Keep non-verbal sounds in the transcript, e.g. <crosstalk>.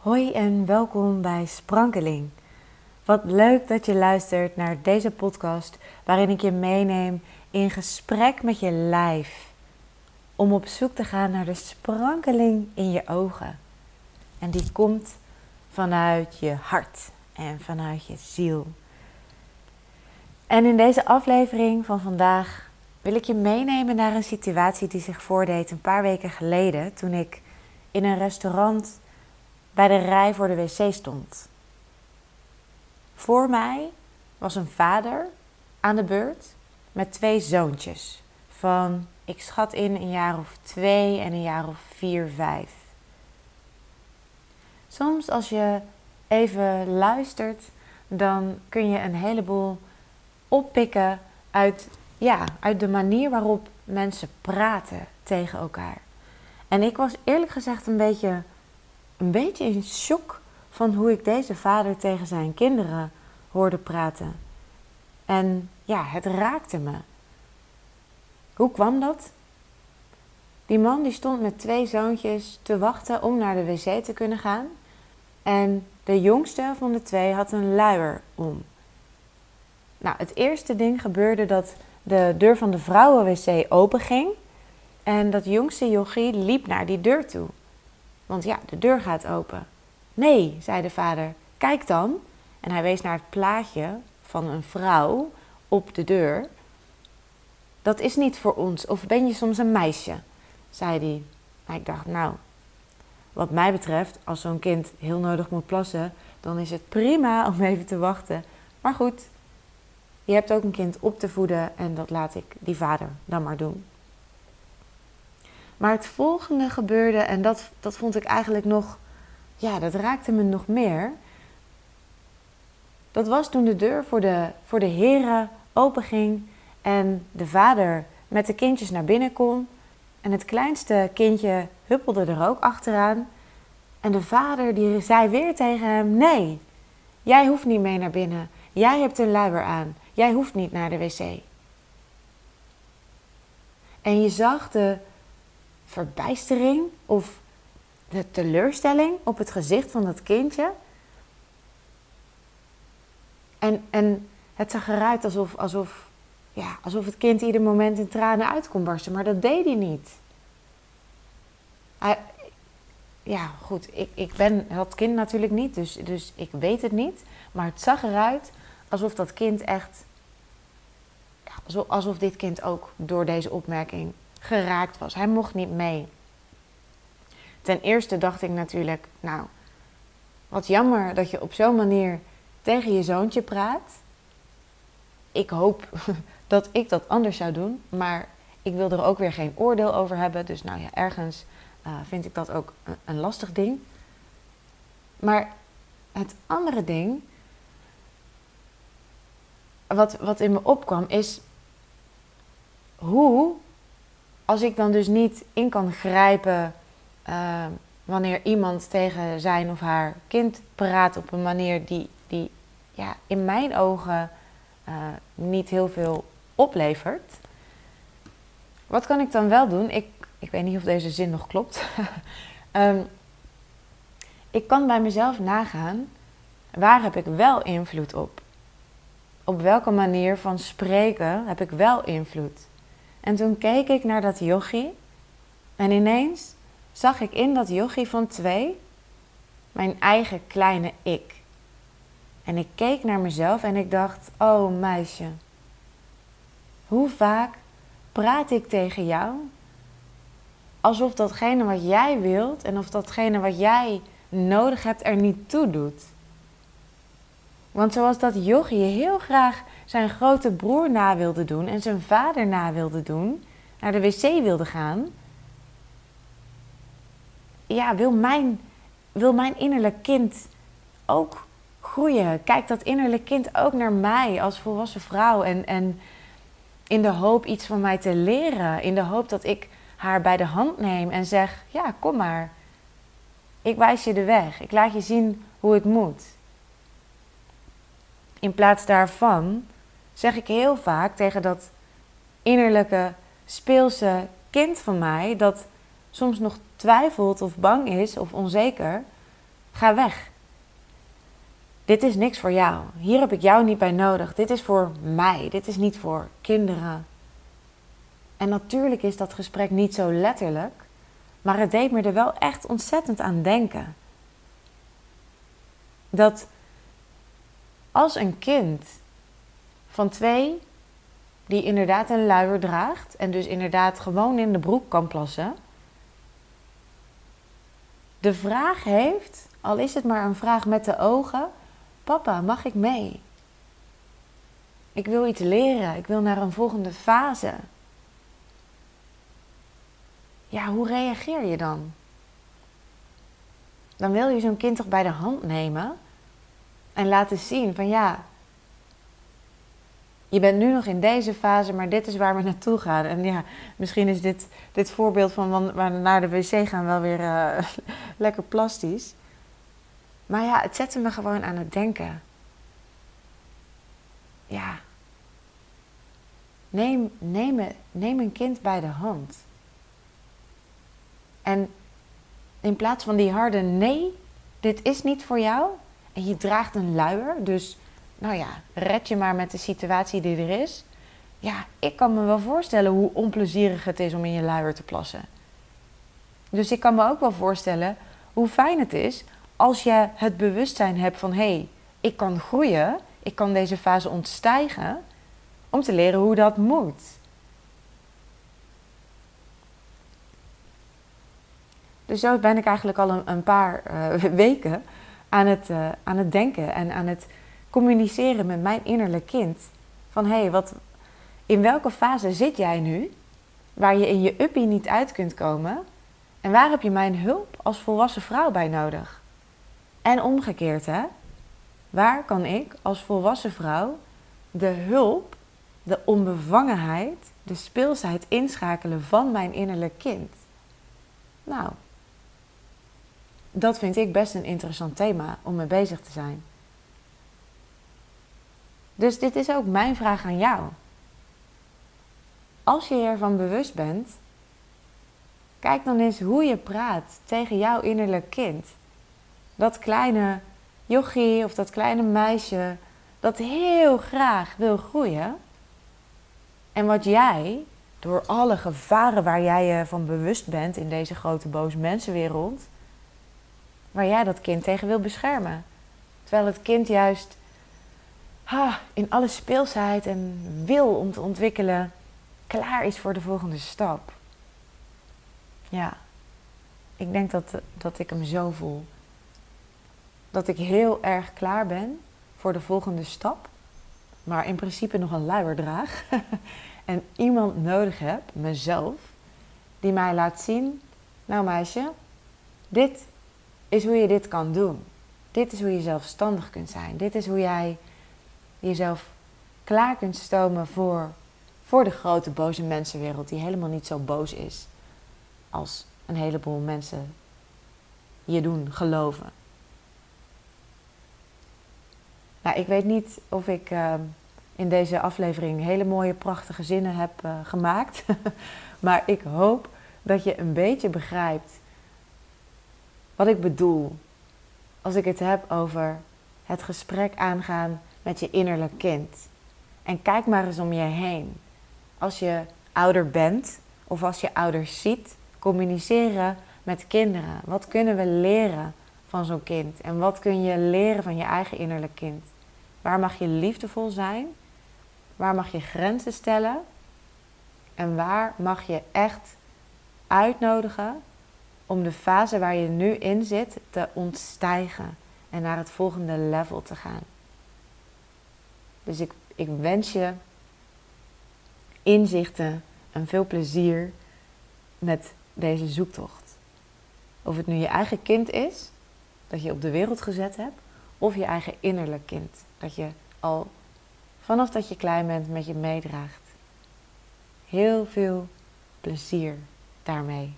Hoi en welkom bij Sprankeling. Wat leuk dat je luistert naar deze podcast waarin ik je meeneem in gesprek met je lijf. Om op zoek te gaan naar de sprankeling in je ogen. En die komt vanuit je hart en vanuit je ziel. En in deze aflevering van vandaag wil ik je meenemen naar een situatie die zich voordeed een paar weken geleden toen ik in een restaurant bij de rij voor de wc stond. Voor mij was een vader aan de beurt met twee zoontjes van, ik schat in, een jaar of twee en een jaar of vier, vijf. Soms als je even luistert, dan kun je een heleboel oppikken uit, ja, uit de manier waarop mensen praten tegen elkaar. En ik was eerlijk gezegd een beetje, een beetje in shock van hoe ik deze vader tegen zijn kinderen hoorde praten. En ja, het raakte me. Hoe kwam dat? Die man die stond met twee zoontjes te wachten om naar de wc te kunnen gaan. En de jongste van de twee had een luier om. Nou, het eerste ding gebeurde dat de deur van de vrouwenwc openging. En dat jongste jochie liep naar die deur toe. Want ja, de deur gaat open. Nee, zei de vader, kijk dan. En hij wees naar het plaatje van een vrouw op de deur. Dat is niet voor ons. Of ben je soms een meisje? zei hij. En ik dacht, nou, wat mij betreft, als zo'n kind heel nodig moet plassen, dan is het prima om even te wachten. Maar goed, je hebt ook een kind op te voeden en dat laat ik die vader dan maar doen. Maar het volgende gebeurde en dat, dat vond ik eigenlijk nog, ja, dat raakte me nog meer. Dat was toen de deur voor de, voor de heren openging en de vader met de kindjes naar binnen kon. En het kleinste kindje huppelde er ook achteraan. En de vader die zei weer tegen hem: Nee, jij hoeft niet mee naar binnen. Jij hebt een luier aan. Jij hoeft niet naar de wc. En je zag de verbijstering of de teleurstelling op het gezicht van dat kindje. En, en het zag eruit alsof, alsof, ja, alsof het kind ieder moment in tranen uit kon barsten, maar dat deed hij niet. Hij, ja, goed, ik, ik ben dat kind natuurlijk niet, dus, dus ik weet het niet. Maar het zag eruit alsof dat kind echt, ja, alsof dit kind ook door deze opmerking geraakt was. Hij mocht niet mee. Ten eerste dacht ik natuurlijk, nou, wat jammer dat je op zo'n manier tegen je zoontje praat. Ik hoop <laughs> dat ik dat anders zou doen, maar ik wil er ook weer geen oordeel over hebben. Dus nou ja, ergens uh, vind ik dat ook een, een lastig ding. Maar het andere ding, wat, wat in me opkwam, is hoe, als ik dan dus niet in kan grijpen uh, wanneer iemand tegen zijn of haar kind praat op een manier die, die ja, in mijn ogen uh, niet heel veel oplevert. Wat kan ik dan wel doen? Ik ik weet niet of deze zin nog klopt. um, <laughs> ik kan bij mezelf nagaan, waar heb ik wel invloed op? Op welke manier van spreken heb ik wel invloed? En toen keek ik naar dat yogi en ineens zag ik in dat yogi van twee mijn eigen kleine ik. En ik keek naar mezelf en ik dacht: Oh meisje, hoe vaak praat ik tegen jou alsof datgene wat jij wilt en of datgene wat jij nodig hebt er niet toe doet. Want zoals dat yogi heel graag zijn grote broer na wilde doen en zijn vader na wilde doen, naar de wc wilde gaan, ja, wil mijn, wil mijn innerlijk kind ook groeien. Kijkt dat innerlijk kind ook naar mij als volwassen vrouw en, en in de hoop iets van mij te leren, in de hoop dat ik haar bij de hand neem en zeg: Ja, kom maar. Ik wijs je de weg. Ik laat je zien hoe het moet. In plaats daarvan zeg ik heel vaak tegen dat innerlijke speelse kind van mij, dat soms nog twijfelt of bang is of onzeker, Ga weg. Dit is niks voor jou. Hier heb ik jou niet bij nodig. Dit is voor mij. Dit is niet voor kinderen. En natuurlijk is dat gesprek niet zo letterlijk, maar het deed me er wel echt ontzettend aan denken. Dat als een kind van twee, die inderdaad een luier draagt en dus inderdaad gewoon in de broek kan plassen, de vraag heeft, al is het maar een vraag met de ogen: Papa, mag ik mee? Ik wil iets leren, ik wil naar een volgende fase. Ja, hoe reageer je dan? Dan wil je zo'n kind toch bij de hand nemen en laten zien van ja, je bent nu nog in deze fase, maar dit is waar we naartoe gaan. En ja, misschien is dit, dit voorbeeld van waar naar de wc gaan wel weer uh, <laughs> lekker plastisch. Maar ja, het zette me gewoon aan het denken. Ja. Neem, neem, neem een kind bij de hand. En in plaats van die harde nee, dit is niet voor jou. En je draagt een luier, dus nou ja, red je maar met de situatie die er is. Ja, ik kan me wel voorstellen hoe onplezierig het is om in je luier te plassen. Dus ik kan me ook wel voorstellen hoe fijn het is als je het bewustzijn hebt van hé, hey, ik kan groeien, ik kan deze fase ontstijgen, om te leren hoe dat moet. Dus zo ben ik eigenlijk al een, paar uh, <laughs> weken aan het, uh, aan het denken en aan het communiceren met mijn innerlijk kind. Van hé, hey, wat, in welke fase zit jij nu waar je in je uppie niet uit kunt komen? En waar heb je mijn hulp als volwassen vrouw bij nodig? En omgekeerd, hè? Waar kan ik als volwassen vrouw de hulp, de onbevangenheid, de speelsheid inschakelen van mijn innerlijk kind? Nou, dat vind ik best een interessant thema om mee bezig te zijn. Dus dit is ook mijn vraag aan jou. Als je ervan bewust bent, kijk dan eens hoe je praat tegen jouw innerlijk kind. Dat kleine jochie of dat kleine meisje dat heel graag wil groeien. En wat jij, door alle gevaren waar jij je van bewust bent in deze grote boze mensenwereld, waar jij dat kind tegen wil beschermen. Terwijl het kind juist in alle speelsheid en wil om te ontwikkelen klaar is voor de volgende stap. Ja, ik denk dat, dat ik hem zo voel. Dat ik heel erg klaar ben voor de volgende stap, maar in principe nog een luier draag. <laughs> en iemand nodig heb, mezelf, die mij laat zien: Nou, meisje, dit is hoe je dit kan doen. Dit is hoe je zelfstandig kunt zijn. Dit is hoe jij jezelf klaar kunt stomen voor, voor de grote boze mensenwereld, die helemaal niet zo boos is als een heleboel mensen je doen geloven. Nou, ik weet niet of ik uh, in deze aflevering hele mooie, prachtige zinnen heb uh, gemaakt. <laughs> maar ik hoop dat je een beetje begrijpt wat ik bedoel als ik het heb over het gesprek aangaan met je innerlijk kind. En kijk maar eens om je heen. Als je ouder bent of als je ouders ziet, communiceren met kinderen. Wat kunnen we leren van zo'n kind? En wat kun je leren van je eigen innerlijk kind? Waar mag je liefdevol zijn? Waar mag je grenzen stellen? En waar mag je echt uitnodigen om de fase waar je nu in zit te ontstijgen en naar het volgende level te gaan? Dus ik, ik wens je inzichten en veel plezier met deze zoektocht. Of het nu je eigen kind is, dat je op de wereld gezet hebt, of je eigen innerlijk kind, dat je al vanaf dat je klein bent met je meedraagt. Heel veel plezier daarmee.